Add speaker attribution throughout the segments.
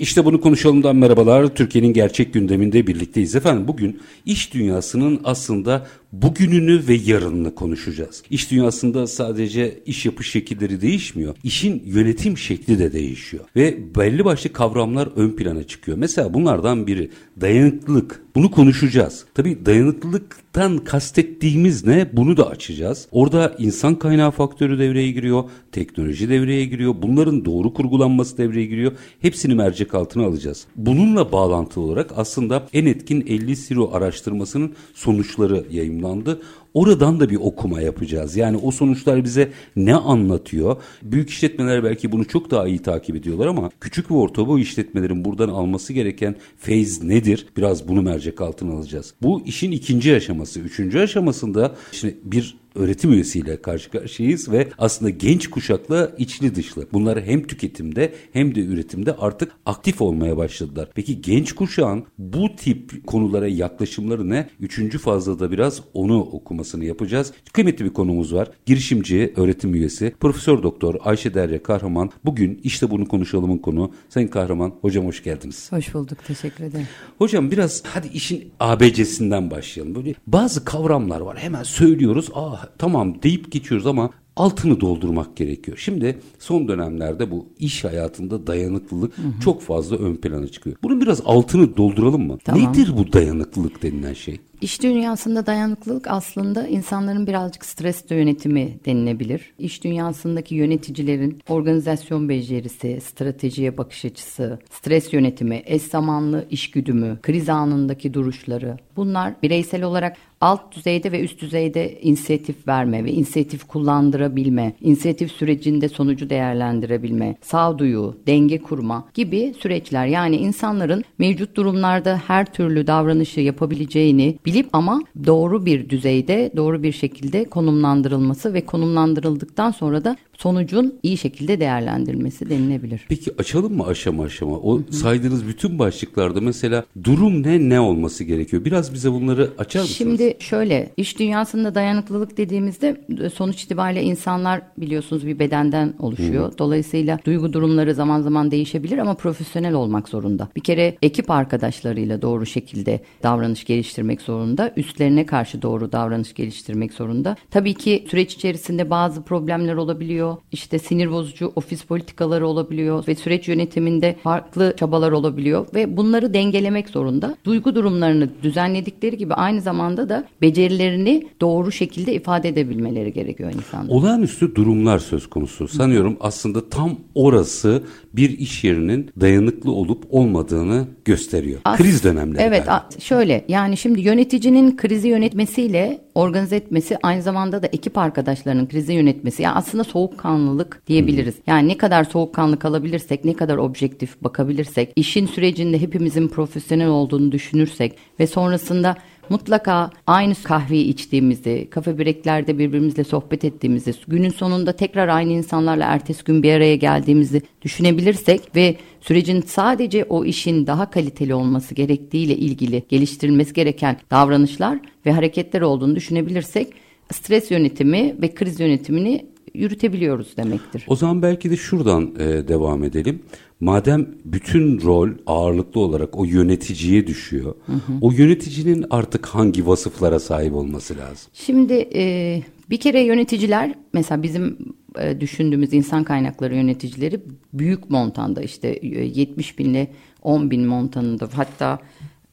Speaker 1: İşte bunu konuşalımdan merhabalar. Türkiye'nin gerçek gündeminde birlikteyiz. Efendim bugün iş dünyasının aslında bugününü ve yarınını konuşacağız. İş dünyasında sadece iş yapış şekilleri değişmiyor. İşin yönetim şekli de değişiyor. Ve belli başlı kavramlar ön plana çıkıyor. Mesela bunlardan biri dayanıklılık. Bunu konuşacağız. Tabii dayanıklılıktan kastettiğimiz ne? Bunu da açacağız. Orada insan kaynağı faktörü devreye giriyor. Teknoloji devreye giriyor. Bunların doğru kurgulanması devreye giriyor. Hepsini mercek altına alacağız. Bununla bağlantılı olarak aslında en etkin 50 Siro araştırmasının sonuçları yayınlanıyor yayımlandı. Oradan da bir okuma yapacağız. Yani o sonuçlar bize ne anlatıyor? Büyük işletmeler belki bunu çok daha iyi takip ediyorlar ama küçük ve orta boy işletmelerin buradan alması gereken feyz nedir? Biraz bunu mercek altına alacağız. Bu işin ikinci aşaması. Üçüncü aşamasında şimdi bir öğretim üyesiyle karşı karşıyayız ve aslında genç kuşakla içli dışlı. Bunlar hem tüketimde hem de üretimde artık aktif olmaya başladılar. Peki genç kuşağın bu tip konulara yaklaşımları ne? Üçüncü fazla da biraz onu okumasını yapacağız. Kıymetli bir konumuz var. Girişimci, öğretim üyesi, Profesör Doktor Ayşe Derya Kahraman. Bugün işte bunu konuşalımın konu. Sayın Kahraman, hocam hoş geldiniz.
Speaker 2: Hoş bulduk, teşekkür ederim.
Speaker 1: Hocam biraz hadi işin ABC'sinden başlayalım. Böyle bazı kavramlar var. Hemen söylüyoruz. Aa tamam deyip geçiyoruz ama altını doldurmak gerekiyor. Şimdi son dönemlerde bu iş hayatında dayanıklılık hı hı. çok fazla ön plana çıkıyor. Bunun biraz altını dolduralım mı? Tamam. Nedir bu dayanıklılık denilen şey?
Speaker 2: İş dünyasında dayanıklılık aslında insanların birazcık stresli yönetimi denilebilir. İş dünyasındaki yöneticilerin organizasyon becerisi, stratejiye bakış açısı, stres yönetimi, eş zamanlı iş güdümü, kriz anındaki duruşları bunlar bireysel olarak alt düzeyde ve üst düzeyde inisiyatif verme ve inisiyatif kullandırabilme, inisiyatif sürecinde sonucu değerlendirebilme, sağduyu, denge kurma gibi süreçler. Yani insanların mevcut durumlarda her türlü davranışı yapabileceğini bilip ama doğru bir düzeyde, doğru bir şekilde konumlandırılması ve konumlandırıldıktan sonra da sonucun iyi şekilde değerlendirilmesi denilebilir.
Speaker 1: Peki açalım mı aşama aşama? O Hı-hı. saydığınız bütün başlıklarda mesela durum ne ne olması gerekiyor? Biraz bize bunları açar mısınız?
Speaker 2: Şimdi şöyle iş dünyasında dayanıklılık dediğimizde e, sonuç itibariyle insanlar biliyorsunuz bir bedenden oluşuyor. Hı-hı. Dolayısıyla duygu durumları zaman zaman değişebilir ama profesyonel olmak zorunda. Bir kere ekip arkadaşlarıyla doğru şekilde davranış geliştirmek zorunda. Üstlerine karşı doğru davranış geliştirmek zorunda. Tabii ki süreç içerisinde bazı problemler olabiliyor olabiliyor. İşte sinir bozucu ofis politikaları olabiliyor ve süreç yönetiminde farklı çabalar olabiliyor ve bunları dengelemek zorunda. Duygu durumlarını düzenledikleri gibi aynı zamanda da becerilerini doğru şekilde ifade edebilmeleri gerekiyor insanlar.
Speaker 1: Olağanüstü durumlar söz konusu. Sanıyorum aslında tam orası bir iş yerinin dayanıklı olup olmadığını gösteriyor. As Kriz dönemleri.
Speaker 2: Evet, şöyle yani şimdi yöneticinin krizi yönetmesiyle organize etmesi aynı zamanda da ekip arkadaşlarının krizi yönetmesi. Yani aslında soğukkanlılık diyebiliriz. Hmm. Yani ne kadar soğukkanlı kalabilirsek, ne kadar objektif bakabilirsek, işin sürecinde hepimizin profesyonel olduğunu düşünürsek ve sonrasında mutlaka aynı kahveyi içtiğimizi, kafe breklerde birbirimizle sohbet ettiğimizi, günün sonunda tekrar aynı insanlarla ertesi gün bir araya geldiğimizi düşünebilirsek ve sürecin sadece o işin daha kaliteli olması gerektiğiyle ilgili geliştirilmesi gereken davranışlar ve hareketler olduğunu düşünebilirsek stres yönetimi ve kriz yönetimini yürütebiliyoruz demektir.
Speaker 1: O zaman belki de şuradan e, devam edelim. Madem bütün rol ağırlıklı olarak o yöneticiye düşüyor. Hı hı. O yöneticinin artık hangi vasıflara sahip olması lazım?
Speaker 2: Şimdi e, bir kere yöneticiler mesela bizim e, düşündüğümüz insan kaynakları yöneticileri büyük montanda işte 70 e, binle 10 bin montanında hatta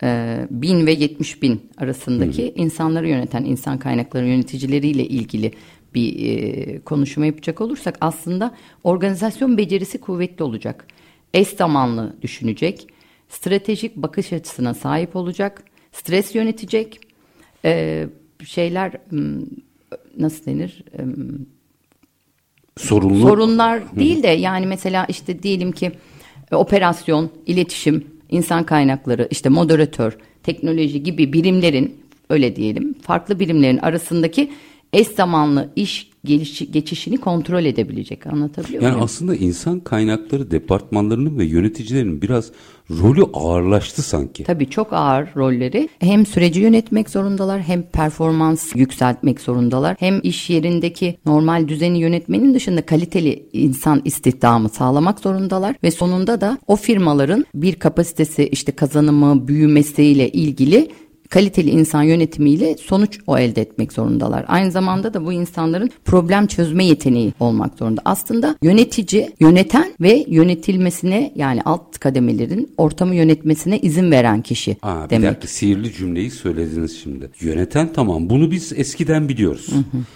Speaker 2: e, bin ve 70 bin arasındaki hı hı. insanları yöneten insan kaynakları yöneticileriyle ilgili bir e, konuşma yapacak olursak aslında organizasyon becerisi kuvvetli olacak. Eş zamanlı düşünecek, stratejik bakış açısına sahip olacak, stres yönetecek, e, şeyler nasıl denir? E,
Speaker 1: Sorunlu.
Speaker 2: Sorunlar değil de yani mesela işte diyelim ki operasyon, iletişim, insan kaynakları, işte moderatör, teknoloji gibi birimlerin öyle diyelim farklı birimlerin arasındaki eş zamanlı iş geliş, geçişini kontrol edebilecek. Anlatabiliyor
Speaker 1: yani
Speaker 2: muyum?
Speaker 1: aslında insan kaynakları departmanlarının ve yöneticilerin biraz rolü ağırlaştı sanki.
Speaker 2: Tabii çok ağır rolleri. Hem süreci yönetmek zorundalar hem performans yükseltmek zorundalar. Hem iş yerindeki normal düzeni yönetmenin dışında kaliteli insan istihdamı sağlamak zorundalar. Ve sonunda da o firmaların bir kapasitesi işte kazanımı büyümesiyle ilgili kaliteli insan yönetimiyle sonuç o elde etmek zorundalar. Aynı zamanda da bu insanların problem çözme yeteneği olmak zorunda. Aslında yönetici, yöneten ve yönetilmesine yani alt kademelerin ortamı yönetmesine izin veren kişi
Speaker 1: Aa, bir
Speaker 2: demek.
Speaker 1: dakika sihirli cümleyi söylediniz şimdi. Yöneten tamam bunu biz eskiden biliyoruz.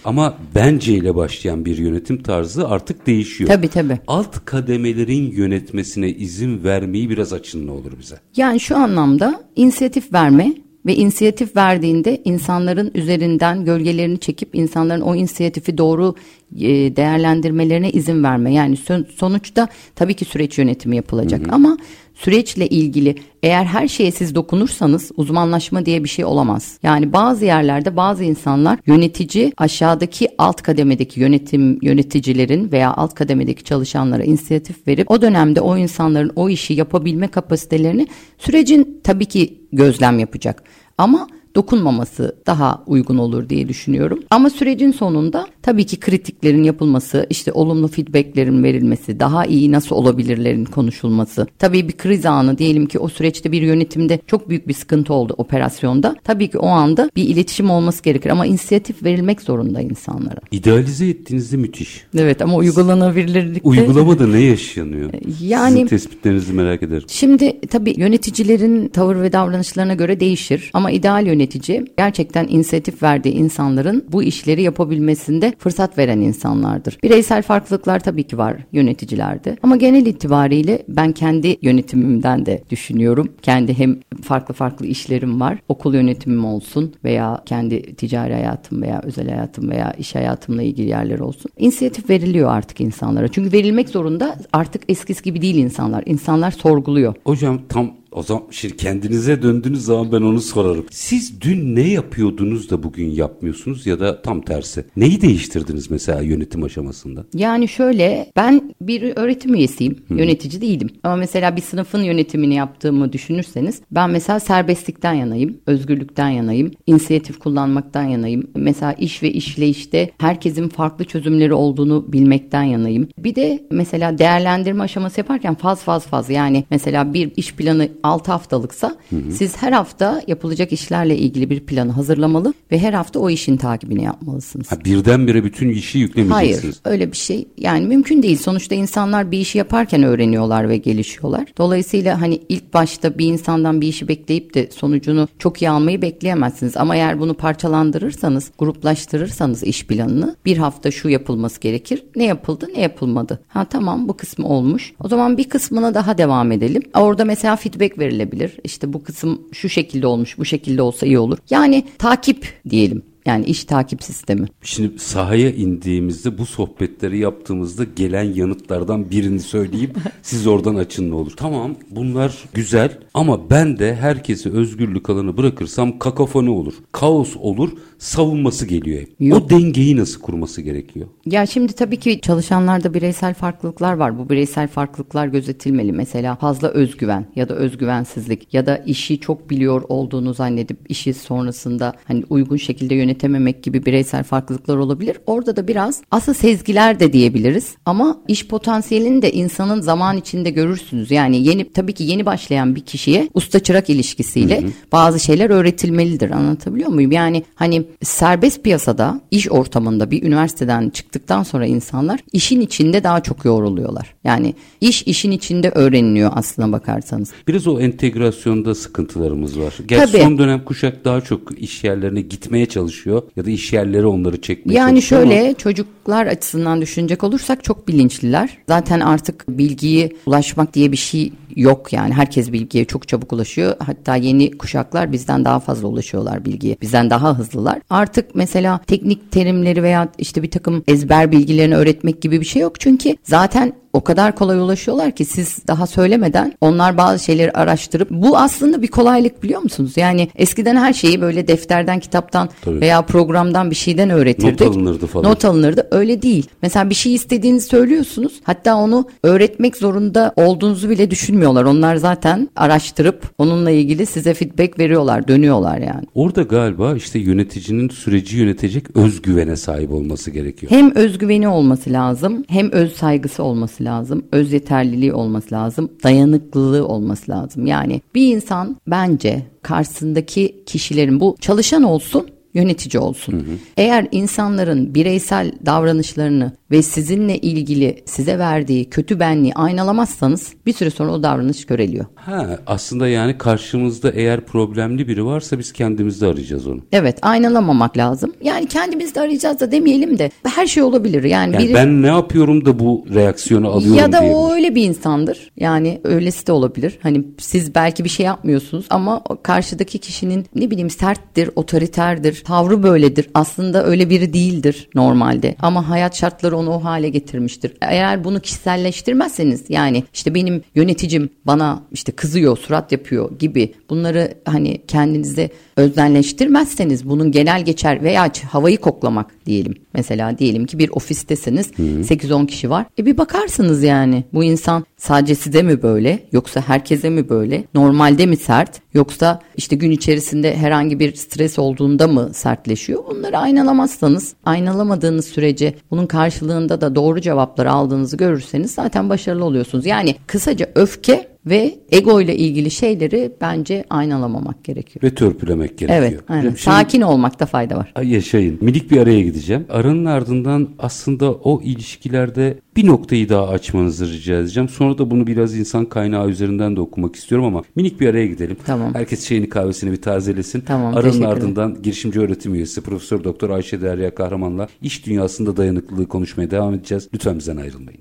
Speaker 1: Ama bence ile başlayan bir yönetim tarzı artık değişiyor.
Speaker 2: Tabii tabii.
Speaker 1: Alt kademelerin yönetmesine izin vermeyi biraz açın ne olur bize.
Speaker 2: Yani şu anlamda inisiyatif verme ve inisiyatif verdiğinde insanların üzerinden gölgelerini çekip insanların o inisiyatifi doğru e, değerlendirmelerine izin verme. Yani son- sonuçta tabii ki süreç yönetimi yapılacak ama süreçle ilgili eğer her şeye siz dokunursanız uzmanlaşma diye bir şey olamaz. Yani bazı yerlerde bazı insanlar yönetici aşağıdaki alt kademedeki yönetim yöneticilerin veya alt kademedeki çalışanlara inisiyatif verip o dönemde o insanların o işi yapabilme kapasitelerini sürecin tabii ki gözlem yapacak. Ama dokunmaması daha uygun olur diye düşünüyorum. Ama sürecin sonunda tabii ki kritiklerin yapılması, işte olumlu feedbacklerin verilmesi, daha iyi nasıl olabilirlerin konuşulması. Tabii bir kriz anı diyelim ki o süreçte bir yönetimde çok büyük bir sıkıntı oldu operasyonda. Tabii ki o anda bir iletişim olması gerekir ama inisiyatif verilmek zorunda insanlara.
Speaker 1: İdealize ettiğinizde müthiş.
Speaker 2: Evet ama uygulanabilirlikte...
Speaker 1: Uygulamada ne yaşanıyor?
Speaker 2: Yani-
Speaker 1: Sizin tespitlerinizi merak ederim.
Speaker 2: Şimdi tabii yöneticilerin tavır ve davranışlarına göre değişir ama ideal yönetici gerçekten inisiyatif verdiği insanların bu işleri yapabilmesinde fırsat veren insanlardır. Bireysel farklılıklar tabii ki var yöneticilerde ama genel itibariyle ben kendi yönetimimden de düşünüyorum. Kendi hem farklı farklı işlerim var. Okul yönetimim olsun veya kendi ticari hayatım veya özel hayatım veya iş hayatımla ilgili yerler olsun. İnisiyatif veriliyor artık insanlara. Çünkü verilmek zorunda artık eskisi gibi değil insanlar. İnsanlar sorguluyor.
Speaker 1: Hocam tam o zaman şimdi kendinize döndüğünüz zaman ben onu sorarım. Siz dün ne yapıyordunuz da bugün yapmıyorsunuz ya da tam tersi? Neyi değiştirdiniz mesela yönetim aşamasında?
Speaker 2: Yani şöyle ben bir öğretim üyesiyim. Yönetici değilim. Ama mesela bir sınıfın yönetimini yaptığımı düşünürseniz ben mesela serbestlikten yanayım. Özgürlükten yanayım. inisiyatif kullanmaktan yanayım. Mesela iş ve işleyişte herkesin farklı çözümleri olduğunu bilmekten yanayım. Bir de mesela değerlendirme aşaması yaparken faz faz faz yani mesela bir iş planı 6 haftalıksa siz her hafta yapılacak işlerle ilgili bir planı hazırlamalı ve her hafta o işin takibini yapmalısınız.
Speaker 1: Ha, birdenbire bütün işi yüklemeyeceksiniz.
Speaker 2: Hayır öyle bir şey yani mümkün değil. Sonuçta insanlar bir işi yaparken öğreniyorlar ve gelişiyorlar. Dolayısıyla hani ilk başta bir insandan bir işi bekleyip de sonucunu çok iyi almayı bekleyemezsiniz. Ama eğer bunu parçalandırırsanız, gruplaştırırsanız iş planını bir hafta şu yapılması gerekir. Ne yapıldı ne yapılmadı. Ha tamam bu kısmı olmuş. O zaman bir kısmına daha devam edelim. Orada mesela feedback verilebilir. İşte bu kısım şu şekilde olmuş bu şekilde olsa iyi olur. Yani takip diyelim. Yani iş takip sistemi.
Speaker 1: Şimdi sahaya indiğimizde bu sohbetleri yaptığımızda gelen yanıtlardan birini söyleyeyim. siz oradan açın ne olur. Tamam bunlar güzel ama ben de herkesi özgürlük alanı bırakırsam kakafoni olur. Kaos olur savunması geliyor hep.
Speaker 2: Yok.
Speaker 1: O dengeyi nasıl kurması gerekiyor?
Speaker 2: Ya şimdi tabii ki çalışanlarda bireysel farklılıklar var. Bu bireysel farklılıklar gözetilmeli. Mesela fazla özgüven ya da özgüvensizlik ya da işi çok biliyor olduğunu zannedip işi sonrasında hani uygun şekilde yönetememek gibi bireysel farklılıklar olabilir. Orada da biraz aslında sezgiler de diyebiliriz. Ama iş potansiyelini de insanın zaman içinde görürsünüz. Yani yeni tabii ki yeni başlayan bir kişiye usta çırak ilişkisiyle bazı şeyler öğretilmelidir. Anlatabiliyor muyum? Yani hani serbest piyasada iş ortamında bir üniversiteden çıktıktan sonra insanlar işin içinde daha çok yoğruluyorlar. Yani iş işin içinde öğreniliyor aslına bakarsanız.
Speaker 1: Biraz o entegrasyonda sıkıntılarımız var. Gerçi
Speaker 2: Tabii.
Speaker 1: son dönem kuşak daha çok iş yerlerine gitmeye çalışıyor ya da iş yerleri onları çekmeye
Speaker 2: Yani
Speaker 1: çalışıyor ama-
Speaker 2: şöyle çocuklar açısından düşünecek olursak çok bilinçliler. Zaten artık bilgiyi ulaşmak diye bir şey yok yani. Herkes bilgiye çok çabuk ulaşıyor. Hatta yeni kuşaklar bizden daha fazla ulaşıyorlar bilgiye. Bizden daha hızlılar. Artık mesela teknik terimleri veya işte bir takım ezber bilgilerini öğretmek gibi bir şey yok. Çünkü zaten o kadar kolay ulaşıyorlar ki siz daha söylemeden onlar bazı şeyleri araştırıp bu aslında bir kolaylık biliyor musunuz? Yani eskiden her şeyi böyle defterden, kitaptan
Speaker 1: Tabii.
Speaker 2: veya programdan bir şeyden öğretirdik.
Speaker 1: Not alınırdı falan.
Speaker 2: Not alınırdı. Öyle değil. Mesela bir şey istediğinizi söylüyorsunuz. Hatta onu öğretmek zorunda olduğunuzu bile düşünmüyorlar. Onlar zaten araştırıp onunla ilgili size feedback veriyorlar, dönüyorlar yani.
Speaker 1: Orada galiba işte yöneticinin süreci yönetecek özgüvene sahip olması gerekiyor.
Speaker 2: Hem özgüveni olması lazım, hem öz saygısı olması lazım, öz yeterliliği olması lazım, dayanıklılığı olması lazım. Yani bir insan bence karşısındaki kişilerin bu çalışan olsun, yönetici olsun. Eğer insanların bireysel davranışlarını ve sizinle ilgili size verdiği kötü benliği aynalamazsanız bir süre sonra o davranış köreliyor.
Speaker 1: Ha, aslında yani karşımızda eğer problemli biri varsa biz kendimizde arayacağız onu.
Speaker 2: Evet aynalamamak lazım. Yani kendimizde arayacağız da demeyelim de her şey olabilir. Yani,
Speaker 1: Yani
Speaker 2: biri...
Speaker 1: ben ne yapıyorum da bu reaksiyonu alıyorum
Speaker 2: Ya da o öyle bir insandır. Yani öylesi de olabilir. Hani siz belki bir şey yapmıyorsunuz ama karşıdaki kişinin ne bileyim serttir, otoriterdir, tavrı böyledir. Aslında öyle biri değildir normalde. Ama hayat şartları onu o hale getirmiştir. Eğer bunu kişiselleştirmezseniz yani işte benim yöneticim bana işte kızıyor, surat yapıyor gibi bunları hani kendinize öznelleştirmezseniz bunun genel geçer veya havayı koklamak diyelim. Mesela diyelim ki bir ofistesiniz 8-10 kişi var. E bir bakarsınız yani bu insan sadece size mi böyle yoksa herkese mi böyle? Normalde mi sert yoksa işte gün içerisinde herhangi bir stres olduğunda mı sertleşiyor? Bunları aynalamazsanız aynalamadığınız sürece bunun karşılığında da doğru cevapları aldığınızı görürseniz zaten başarılı oluyorsunuz. Yani kısaca öfke ve ego ile ilgili şeyleri bence aynalamamak gerekiyor.
Speaker 1: Ve törpülemek gerekiyor.
Speaker 2: Evet, aynen.
Speaker 1: Şimdi-
Speaker 2: Sakin olmakta fayda var.
Speaker 1: Ay yaşayın. Minik bir araya gideceğim. Aranın ardından aslında o ilişkilerde bir noktayı daha açmanızı rica edeceğim. Sonra da bunu biraz insan kaynağı üzerinden de okumak istiyorum ama minik bir araya gidelim.
Speaker 2: Tamam.
Speaker 1: Herkes çayını kahvesini bir tazelesin.
Speaker 2: Tamam,
Speaker 1: Aranın ardından girişimci öğretim üyesi Profesör Doktor Ayşe Derya Kahraman'la iş dünyasında dayanıklılığı konuşmaya devam edeceğiz. Lütfen bizden ayrılmayın.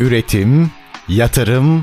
Speaker 3: Üretim, yatırım,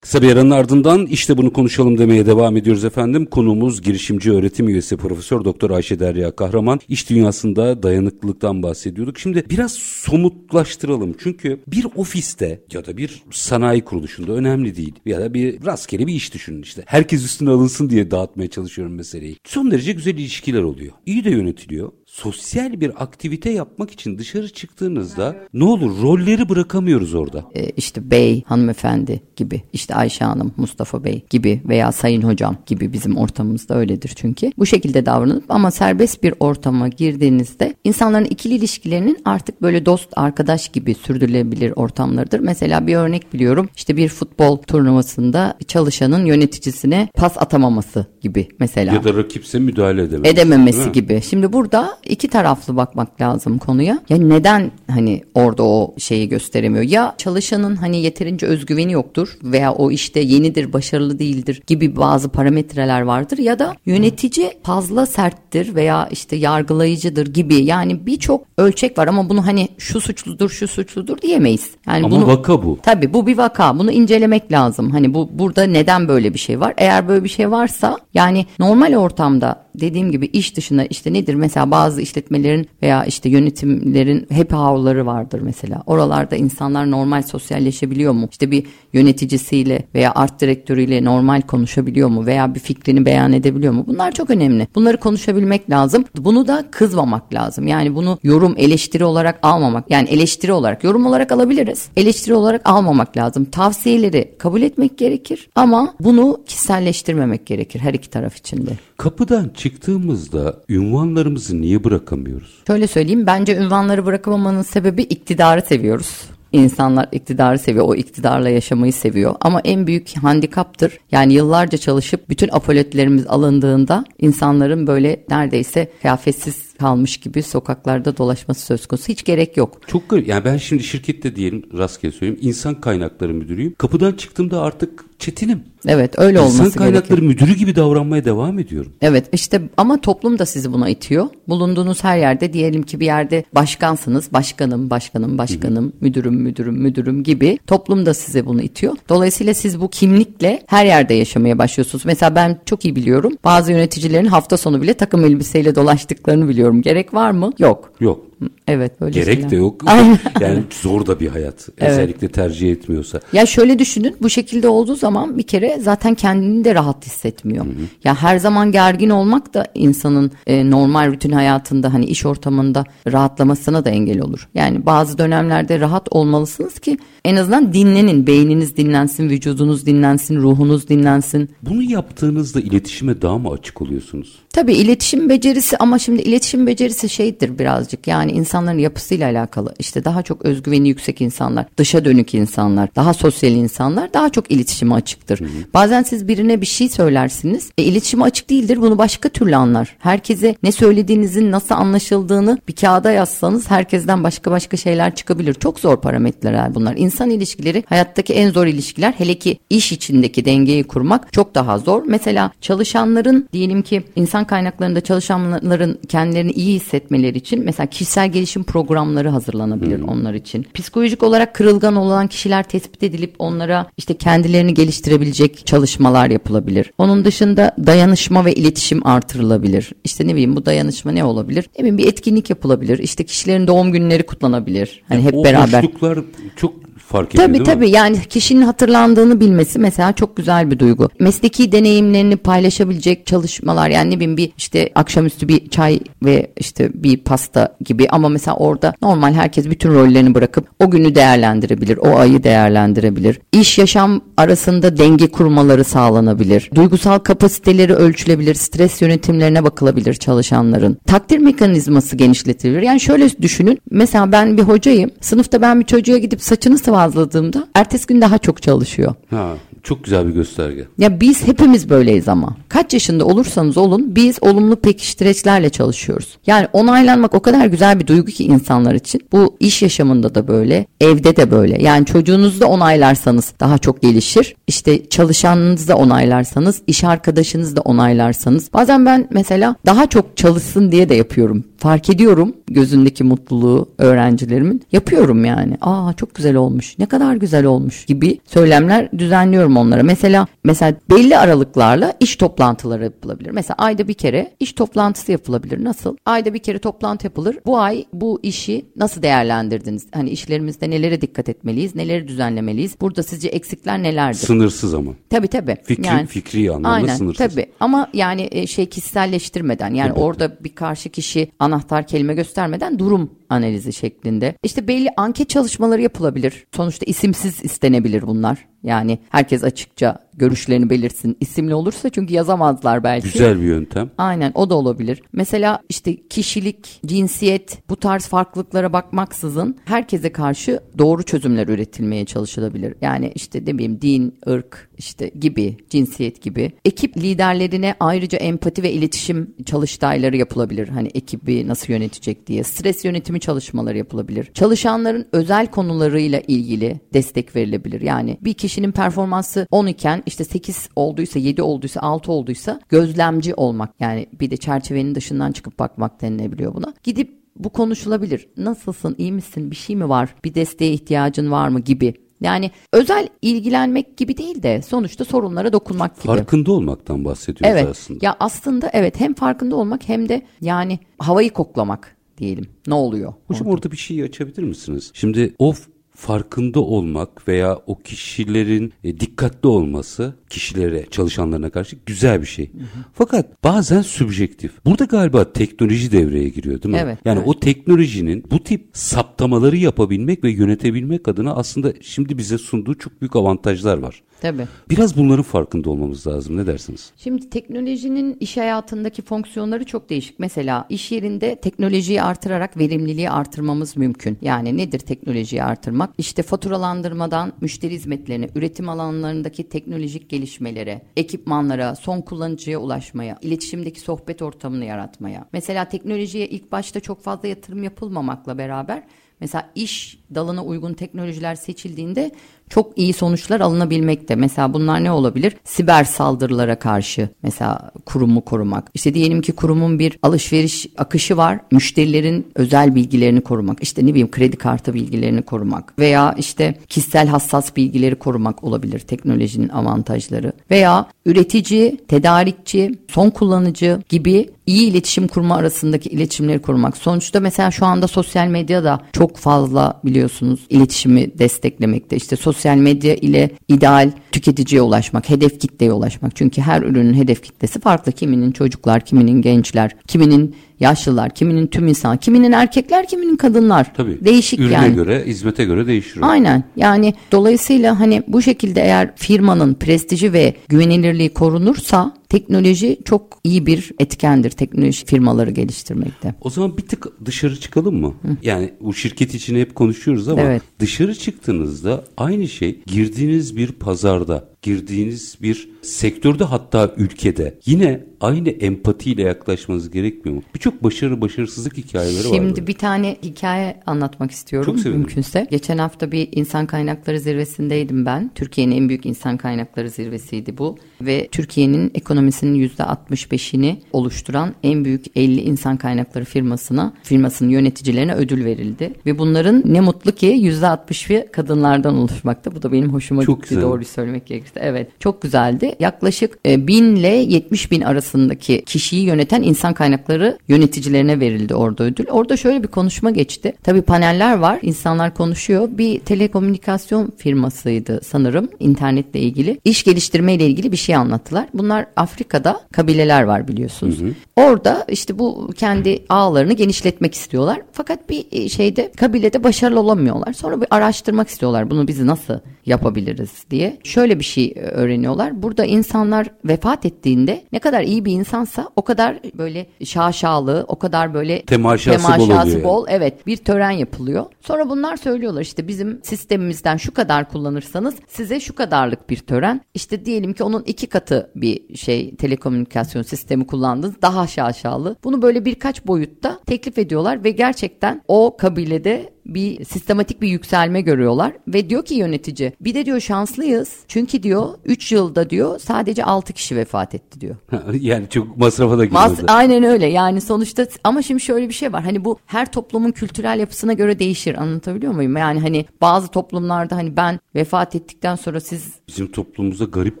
Speaker 1: Kısa bir aranın ardından işte bunu konuşalım demeye devam ediyoruz efendim. Konuğumuz girişimci öğretim üyesi Profesör Doktor Ayşe Derya Kahraman. İş dünyasında dayanıklılıktan bahsediyorduk. Şimdi biraz somutlaştıralım. Çünkü bir ofiste ya da bir sanayi kuruluşunda önemli değil. Ya da bir rastgele bir iş düşünün işte. Herkes üstüne alınsın diye dağıtmaya çalışıyorum meseleyi. Son derece güzel ilişkiler oluyor. İyi de yönetiliyor. Sosyal bir aktivite yapmak için dışarı çıktığınızda ne olur rolleri bırakamıyoruz orada.
Speaker 2: e, işte bey, hanımefendi gibi, işte Ayşe Hanım, Mustafa Bey gibi veya Sayın Hocam gibi bizim ortamımızda öyledir çünkü. Bu şekilde davranıp ama serbest bir ortama girdiğinizde insanların ikili ilişkilerinin artık böyle dost, arkadaş gibi sürdürülebilir ortamlarıdır. Mesela bir örnek biliyorum. İşte bir futbol turnuvasında çalışanın yöneticisine pas atamaması gibi mesela
Speaker 1: Ya da rakipse müdahale
Speaker 2: edememesi
Speaker 1: mi?
Speaker 2: gibi. Şimdi burada iki taraflı bakmak lazım konuya. Ya neden hani orada o şeyi gösteremiyor? Ya çalışanın hani yeterince özgüveni yoktur veya o işte yenidir, başarılı değildir gibi bazı parametreler vardır ya da yönetici fazla serttir veya işte yargılayıcıdır gibi. Yani birçok ölçek var ama bunu hani şu suçludur, şu suçludur diyemeyiz. Yani
Speaker 1: Ama
Speaker 2: bunu
Speaker 1: vaka bu.
Speaker 2: Tabii bu bir vaka. Bunu incelemek lazım. Hani bu burada neden böyle bir şey var? Eğer böyle bir şey varsa yani normal ortamda dediğim gibi iş dışında işte nedir? Mesela bazı işletmelerin veya işte yönetimlerin happy hour'ları vardır mesela. Oralarda insanlar normal sosyalleşebiliyor mu? İşte bir yöneticisiyle veya art direktörüyle normal konuşabiliyor mu? Veya bir fikrini beyan edebiliyor mu? Bunlar çok önemli. Bunları konuşabilmek lazım. Bunu da kızmamak lazım. Yani bunu yorum eleştiri olarak almamak. Yani eleştiri olarak yorum olarak alabiliriz. Eleştiri olarak almamak lazım. Tavsiyeleri kabul etmek gerekir ama bunu kişiselleştirmemek gerekir her iki taraf için de.
Speaker 1: Kapıdan çıktığımızda ünvanlarımızı niye bırakamıyoruz?
Speaker 2: Şöyle söyleyeyim bence ünvanları bırakamamanın sebebi iktidarı seviyoruz. İnsanlar iktidarı seviyor, o iktidarla yaşamayı seviyor. Ama en büyük handikaptır. Yani yıllarca çalışıp bütün apoletlerimiz alındığında insanların böyle neredeyse kıyafetsiz kalmış gibi sokaklarda dolaşması söz konusu. Hiç gerek yok.
Speaker 1: Çok garip. Yani ben şimdi şirkette diyelim rastgele söyleyeyim insan kaynakları müdürüyüm. Kapıdan çıktığımda artık çetinim.
Speaker 2: Evet öyle olması
Speaker 1: İnsan kaynakları
Speaker 2: gerekiyor.
Speaker 1: müdürü gibi davranmaya devam ediyorum.
Speaker 2: Evet işte ama toplum da sizi buna itiyor. Bulunduğunuz her yerde diyelim ki bir yerde başkansınız. Başkanım, başkanım, başkanım, müdürüm, müdürüm, müdürüm gibi. Toplum da size bunu itiyor. Dolayısıyla siz bu kimlikle her yerde yaşamaya başlıyorsunuz. Mesela ben çok iyi biliyorum. Bazı yöneticilerin hafta sonu bile takım elbiseyle dolaştıklarını biliyorum. Gerek var mı? Yok.
Speaker 1: Yok.
Speaker 2: Evet böyle
Speaker 1: Gerek
Speaker 2: şeyler.
Speaker 1: de yok. Yani zor da bir hayat.
Speaker 2: Evet.
Speaker 1: Özellikle tercih etmiyorsa.
Speaker 2: Ya şöyle düşünün bu şekilde olduğu zaman bir kere zaten kendini de rahat hissetmiyor. Ya her zaman gergin olmak da insanın e, normal rutin hayatında hani iş ortamında rahatlamasına da engel olur. Yani bazı dönemlerde rahat olmalısınız ki en azından dinlenin. Beyniniz dinlensin, vücudunuz dinlensin, ruhunuz dinlensin.
Speaker 1: Bunu yaptığınızda iletişime daha mı açık oluyorsunuz?
Speaker 2: Tabii iletişim becerisi ama şimdi iletişim becerisi şeydir birazcık yani insanların yapısıyla alakalı. İşte daha çok özgüveni yüksek insanlar, dışa dönük insanlar, daha sosyal insanlar daha çok iletişime açıktır. Bazen siz birine bir şey söylersiniz. E, iletişime açık değildir bunu başka türlü anlar. Herkese ne söylediğinizin nasıl anlaşıldığını bir kağıda yazsanız herkesten başka başka şeyler çıkabilir. Çok zor parametreler bunlar. İnsan ilişkileri hayattaki en zor ilişkiler. Hele ki iş içindeki dengeyi kurmak çok daha zor. Mesela çalışanların diyelim ki insan kaynaklarında çalışanların kendilerini iyi hissetmeleri için mesela kişisel gelişim programları hazırlanabilir onlar için. Psikolojik olarak kırılgan olan kişiler tespit edilip onlara işte kendilerini geliştirebilecek çalışmalar yapılabilir. Onun dışında dayanışma ve iletişim artırılabilir. İşte ne bileyim bu dayanışma ne olabilir? Ne bileyim bir etkinlik yapılabilir. İşte kişilerin doğum günleri kutlanabilir. Hani hep
Speaker 1: o
Speaker 2: beraber.
Speaker 1: boşluklar çok fark ediyor
Speaker 2: Tabii
Speaker 1: değil
Speaker 2: tabii
Speaker 1: mi?
Speaker 2: yani kişinin hatırlandığını bilmesi mesela çok güzel bir duygu. Mesleki deneyimlerini paylaşabilecek çalışmalar yani ne bileyim bir işte akşamüstü bir çay ve işte bir pasta gibi ama mesela orada normal herkes bütün rollerini bırakıp o günü değerlendirebilir, o ayı değerlendirebilir. İş yaşam arasında denge kurmaları sağlanabilir. Duygusal kapasiteleri ölçülebilir, stres yönetimlerine bakılabilir çalışanların. Takdir mekanizması genişletilir. Yani şöyle düşünün. Mesela ben bir hocayım. Sınıfta ben bir çocuğa gidip saçını sıvazladığımda ertesi gün daha çok çalışıyor.
Speaker 1: Ha, çok güzel bir gösterge.
Speaker 2: Ya biz hepimiz böyleyiz ama. Kaç yaşında olursanız olun biz olumlu pekiştireçlerle çalışıyoruz. Yani onaylanmak o kadar güzel bir duygu ki insanlar için. Bu iş yaşamında da böyle, evde de böyle. Yani çocuğunuzu da onaylarsanız daha çok gelişir. İşte çalışanınızı da onaylarsanız, iş arkadaşınızı da onaylarsanız. Bazen ben mesela daha çok çalışsın diye de yapıyorum. Fark ediyorum gözündeki mutluluğu öğrencilerimin. Yapıyorum yani. Aa çok güzel olmuş. Ne kadar güzel olmuş gibi söylemler düzenliyorum onlara. Mesela mesela belli aralıklarla iş toplantıları yapılabilir. Mesela ayda bir kere iş toplantısı yapılabilir. Nasıl? Ayda bir kere toplantı yapılır. Bu ay bu işi nasıl değerlendirdiniz? Hani işlerimizde nelere dikkat etmeliyiz? Neleri düzenlemeliyiz? Burada sizce eksikler nelerdir?
Speaker 1: Sınırsız ama.
Speaker 2: Tabii tabii.
Speaker 1: Fikri- fikri anlamda
Speaker 2: aynen,
Speaker 1: sınırsız.
Speaker 2: Tabii ama yani e, şey kişiselleştirmeden yani
Speaker 1: Tabii.
Speaker 2: orada bir karşı kişi anahtar kelime göstermeden durum analizi şeklinde. İşte belli anket çalışmaları yapılabilir. Sonuçta isimsiz istenebilir bunlar. Yani herkes açıkça görüşlerini belirsin. İsimli olursa çünkü yazamazlar belki.
Speaker 1: Güzel bir yöntem.
Speaker 2: Aynen o da olabilir. Mesela işte kişilik, cinsiyet bu tarz farklılıklara bakmaksızın herkese karşı doğru çözümler üretilmeye çalışılabilir. Yani işte ne bileyim din, ırk işte gibi, cinsiyet gibi. Ekip liderlerine ayrıca empati ve iletişim çalıştayları yapılabilir. Hani ekibi nasıl yönetecek diye. Stres yönetimi çalışmaları yapılabilir. Çalışanların özel konularıyla ilgili destek verilebilir. Yani bir kişinin performansı 10 iken işte 8 olduysa 7 olduysa 6 olduysa gözlemci olmak yani bir de çerçevenin dışından çıkıp bakmak denilebiliyor buna. Gidip bu konuşulabilir. Nasılsın, iyi misin, bir şey mi var, bir desteğe ihtiyacın var mı gibi. Yani özel ilgilenmek gibi değil de sonuçta sorunlara dokunmak gibi.
Speaker 1: Farkında olmaktan bahsediyoruz
Speaker 2: Evet.
Speaker 1: aslında.
Speaker 2: Ya aslında evet hem farkında olmak hem de yani havayı koklamak diyelim. Ne oluyor?
Speaker 1: Hocam orada bir şey açabilir misiniz? Şimdi o f- farkında olmak veya o kişilerin e, dikkatli olması kişilere, çalışanlarına karşı güzel bir şey. Fakat bazen subjektif. Burada galiba teknoloji devreye giriyor değil mi?
Speaker 2: Evet,
Speaker 1: Yani
Speaker 2: evet.
Speaker 1: o teknolojinin bu tip saptamaları yapabilmek ve yönetebilmek adına aslında şimdi bize sunduğu çok büyük avantajlar var.
Speaker 2: Tabii.
Speaker 1: Biraz bunların farkında olmamız lazım. Ne dersiniz?
Speaker 2: Şimdi teknolojinin iş hayatındaki fonksiyonları çok değişik. Mesela iş yerinde teknolojiyi artırarak verimliliği artırmamız mümkün. Yani nedir teknolojiyi artırmak? İşte faturalandırmadan müşteri hizmetlerine, üretim alanlarındaki teknolojik gelişmelere, ekipmanlara, son kullanıcıya ulaşmaya, iletişimdeki sohbet ortamını yaratmaya. Mesela teknolojiye ilk başta çok fazla yatırım yapılmamakla beraber Mesela iş dalına uygun teknolojiler seçildiğinde çok iyi sonuçlar alınabilmekte. Mesela bunlar ne olabilir? Siber saldırılara karşı mesela kurumu korumak. İşte diyelim ki kurumun bir alışveriş akışı var. Müşterilerin özel bilgilerini korumak. İşte ne bileyim kredi kartı bilgilerini korumak. Veya işte kişisel hassas bilgileri korumak olabilir teknolojinin avantajları. Veya üretici, tedarikçi, son kullanıcı gibi iyi iletişim kurma arasındaki iletişimleri korumak. Sonuçta mesela şu anda sosyal medyada çok fazla biliyorsunuz iletişimi desteklemekte. İşte sosyal medya ile ideal tüketiciye ulaşmak, hedef kitleye ulaşmak. Çünkü her ürünün hedef kitlesi farklı. Kiminin çocuklar, kiminin gençler, kiminin yaşlılar, kiminin tüm insan, kiminin erkekler, kiminin kadınlar.
Speaker 1: Tabii.
Speaker 2: Değişik
Speaker 1: Ürüne
Speaker 2: yani.
Speaker 1: göre, hizmete göre değişir.
Speaker 2: Aynen. Yani dolayısıyla hani bu şekilde eğer firmanın prestiji ve güvenilirliği korunursa teknoloji çok iyi bir etkendir teknoloji firmaları geliştirmekte.
Speaker 1: O zaman bir tık dışarı çıkalım mı? Yani bu şirket için hep konuşuyoruz ama
Speaker 2: Evet.
Speaker 1: dışarı çıktığınızda aynı şey girdiğiniz bir pazarda, girdiğiniz bir sektörde hatta ülkede yine aynı empatiyle yaklaşmanız gerekmiyor mu? Birçok başarı başarısızlık hikayeleri var.
Speaker 2: Şimdi bir tane hikaye anlatmak istiyorum
Speaker 1: Çok
Speaker 2: mümkünse. Geçen hafta bir insan kaynakları zirvesindeydim ben. Türkiye'nin en büyük insan kaynakları zirvesiydi bu. Ve Türkiye'nin ekonomisinin %65'ini oluşturan en büyük 50 insan kaynakları firmasına, firmasının yöneticilerine ödül verildi. Ve bunların ne mutlu ki %60'ı kadınlardan oluşmakta. Bu da benim hoşuma
Speaker 1: Çok
Speaker 2: gitti
Speaker 1: güzel.
Speaker 2: doğruyu söylemek gerekirse. Evet çok güzeldi. Yaklaşık e, 1000 ile 70 bin arasındaki kişiyi yöneten insan kaynakları yöneticilerine verildi orada ödül. Orada şöyle bir konuşma geçti. Tabii paneller var. insanlar konuşuyor. Bir telekomünikasyon firmasıydı sanırım internetle ilgili. İş geliştirme ile ilgili bir şey anlattılar. Bunlar Afrika'da kabileler var biliyorsunuz. Orada işte bu kendi ağlarını genişletmek istiyorlar. Fakat bir e, şeyde kabilede başarılı olamıyorlar. Sonra bir araştırmak istiyorlar. Bunu biz nasıl yapabiliriz diye. Şöyle bir şey e, öğreniyorlar. Burada insanlar vefat ettiğinde ne kadar iyi bir insansa o kadar böyle şaşalı, o kadar böyle
Speaker 1: Temaşası bol oluyor yani.
Speaker 2: bol. Evet bir tören yapılıyor. Sonra bunlar söylüyorlar işte bizim sistemimizden şu kadar kullanırsanız size şu kadarlık bir tören. İşte diyelim ki onun iki katı bir şey telekomünikasyon sistemi kullandınız daha şaşalı. Bunu böyle birkaç boyutta teklif ediyorlar ve gerçekten o kabilede bir sistematik bir yükselme görüyorlar ve diyor ki yönetici bir de diyor şanslıyız çünkü diyor 3 yılda diyor sadece 6 kişi vefat etti diyor.
Speaker 1: yani çok masrafa da
Speaker 2: Mas
Speaker 1: girmedi.
Speaker 2: aynen öyle yani sonuçta ama şimdi şöyle bir şey var hani bu her toplumun kültürel yapısına göre değişir anlatabiliyor muyum? Yani hani bazı toplumlarda hani ben vefat ettikten sonra siz
Speaker 1: Bizim toplumumuzda garip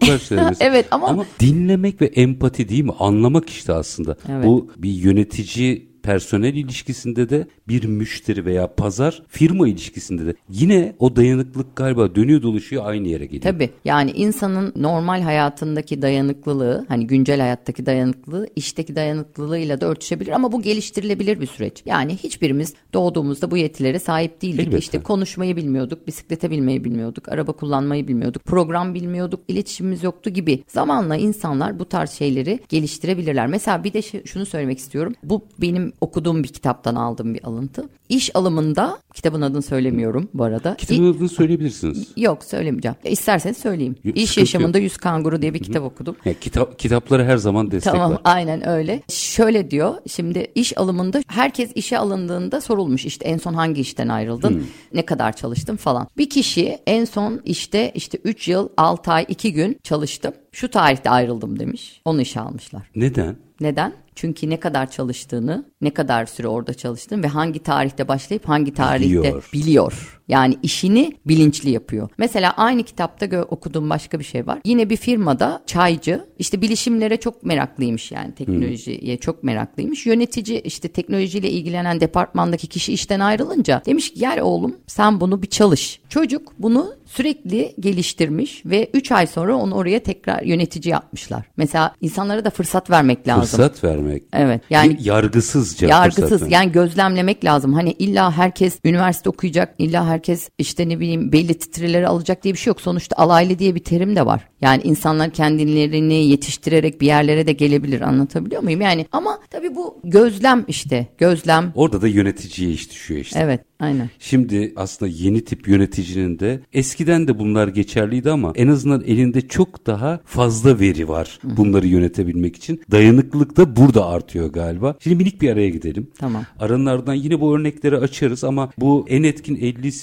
Speaker 1: karşılanıyor.
Speaker 2: Evet, ama-
Speaker 1: dinlemek ve empati değil mi? Anlamak işte aslında.
Speaker 2: Evet.
Speaker 1: Bu bir yönetici personel ilişkisinde de bir müşteri veya pazar firma ilişkisinde de yine o dayanıklılık galiba dönüyor dolaşıyor aynı yere geliyor.
Speaker 2: Tabii yani insanın normal hayatındaki dayanıklılığı hani güncel hayattaki dayanıklılığı işteki dayanıklılığıyla da örtüşebilir ama bu geliştirilebilir bir süreç. Yani hiçbirimiz doğduğumuzda bu yetilere sahip değildik.
Speaker 1: Elbette.
Speaker 2: İşte konuşmayı bilmiyorduk, bisiklete binmeyi bilmiyorduk, araba kullanmayı bilmiyorduk, program bilmiyorduk, iletişimimiz yoktu gibi. Zamanla insanlar bu tarz şeyleri geliştirebilirler. Mesela bir de şu- şunu söylemek istiyorum. Bu benim okuduğum bir kitaptan aldığım bir alıntı. İş alımında kitabın adını söylemiyorum bu arada.
Speaker 1: Kitabın adını söyleyebilirsiniz.
Speaker 2: Yok söylemeyeceğim. İsterseniz söyleyeyim.
Speaker 1: Yok,
Speaker 2: İş yaşamında yüz kanguru diye bir kitap okudum.
Speaker 1: Ya, kitap, kitaplara her zaman destek
Speaker 2: Tamam
Speaker 1: var.
Speaker 2: aynen öyle. Şöyle diyor şimdi iş alımında herkes işe alındığında sorulmuş işte en son hangi işten ayrıldın
Speaker 1: Hmm.
Speaker 2: ne kadar çalıştın falan. Bir kişi en son işte işte 3 yıl 6 ay 2 gün çalıştım şu tarihte ayrıldım demiş onu işe almışlar.
Speaker 1: Neden?
Speaker 2: Neden? Çünkü ne kadar çalıştığını, ne kadar süre orada çalıştığını ve hangi tarihte başlayıp hangi tarihte
Speaker 1: Biliyor.
Speaker 2: biliyor. Yani işini bilinçli yapıyor. Mesela aynı kitapta okuduğum başka bir şey var. Yine bir firmada çaycı işte bilişimlere çok meraklıymış yani teknolojiye çok meraklıymış. Yönetici işte teknolojiyle ilgilenen departmandaki kişi işten ayrılınca demiş ki gel oğlum sen bunu bir çalış. Çocuk bunu sürekli geliştirmiş ve 3 ay sonra onu oraya tekrar yönetici yapmışlar. Mesela insanlara da fırsat vermek lazım.
Speaker 1: Fırsat vermek.
Speaker 2: Evet yani
Speaker 1: yargısızca
Speaker 2: yargısız yani gözlemlemek lazım. Hani illa herkes üniversite okuyacak, illa herkes işte ne bileyim belli titreleri alacak diye bir şey yok. Sonuçta alaylı diye bir terim de var. Yani insanlar kendilerini yetiştirerek bir yerlere de gelebilir anlatabiliyor muyum? Yani ama tabii bu gözlem işte gözlem.
Speaker 1: Orada da yöneticiye iş düşüyor işte.
Speaker 2: Evet aynen.
Speaker 1: Şimdi aslında yeni tip yöneticinin de eskiden de bunlar geçerliydi ama en azından elinde çok daha fazla veri var bunları yönetebilmek için. Dayanıklılık da burada artıyor galiba. Şimdi minik bir araya gidelim.
Speaker 2: Tamam.
Speaker 1: Aranın ardından yine bu örnekleri açarız ama bu en etkin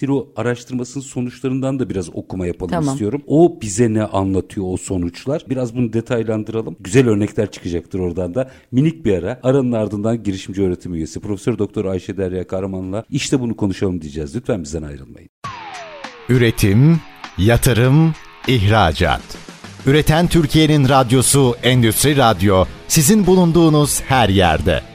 Speaker 1: 50 siro araştırmasının sonuçlarından da biraz okuma yapalım
Speaker 2: Tamam.
Speaker 1: istiyorum. O bize ne anlatıyor o sonuçlar? Biraz bunu detaylandıralım. Güzel örnekler çıkacaktır oradan da. Minik bir ara. Aranın ardından girişimci öğretim üyesi Profesör Doktor Ayşe Derya Kahraman'la işte bunu konuşalım diyeceğiz. Lütfen bizden ayrılmayın.
Speaker 3: Üretim, yatırım, ihracat. Üreten Türkiye'nin radyosu Endüstri Radyo sizin bulunduğunuz her yerde.